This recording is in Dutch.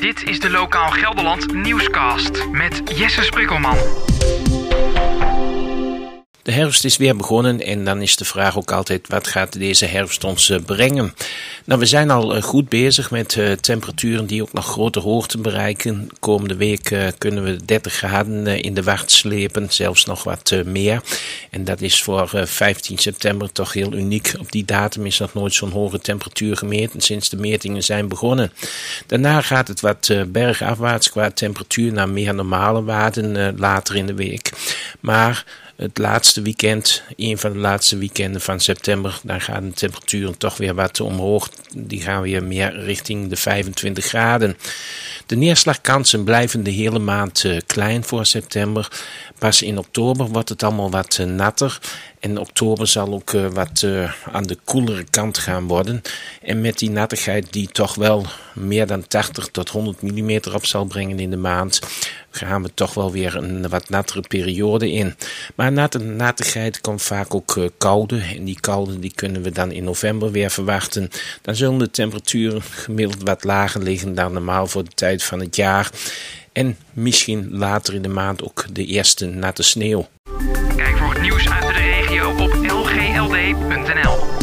Dit is de Lokaal Gelderland Nieuwscast met Jesse Sprikkelman. De herfst is weer begonnen en dan is de vraag ook altijd: wat gaat deze herfst ons eh, brengen? Nou, we zijn al eh, goed bezig met uh, temperaturen die ook nog grote hoogten bereiken. Komende week kunnen we 30 graden in de wacht slepen, zelfs nog wat meer. En dat is voor 15 september toch heel uniek. Op die datum is nog nooit zo'n hoge temperatuur gemeten sinds de metingen zijn begonnen. Daarna gaat het wat bergafwaarts qua temperatuur naar meer normale waarden later in de week. Maar het laatste weekend, een van de laatste weekenden van september, dan gaan de temperaturen toch weer wat omhoog. Die gaan weer meer richting de 25 graden. De neerslagkansen blijven de hele maand uh, klein voor september. Pas in oktober wordt het allemaal wat uh, natter. En oktober zal ook uh, wat aan de koelere kant gaan worden. En met die nattigheid die toch wel meer dan 80 tot 100 mm op zal brengen in de maand, gaan we toch wel weer een wat nattere periode in. Maar na de nattigheid komt vaak ook uh, koude. En die koude die kunnen we dan in november weer verwachten. Dan zullen de temperaturen gemiddeld wat lager liggen dan normaal voor de tijd van het jaar. En misschien later in de maand ook de eerste natte sneeuw. Op lgld.nl.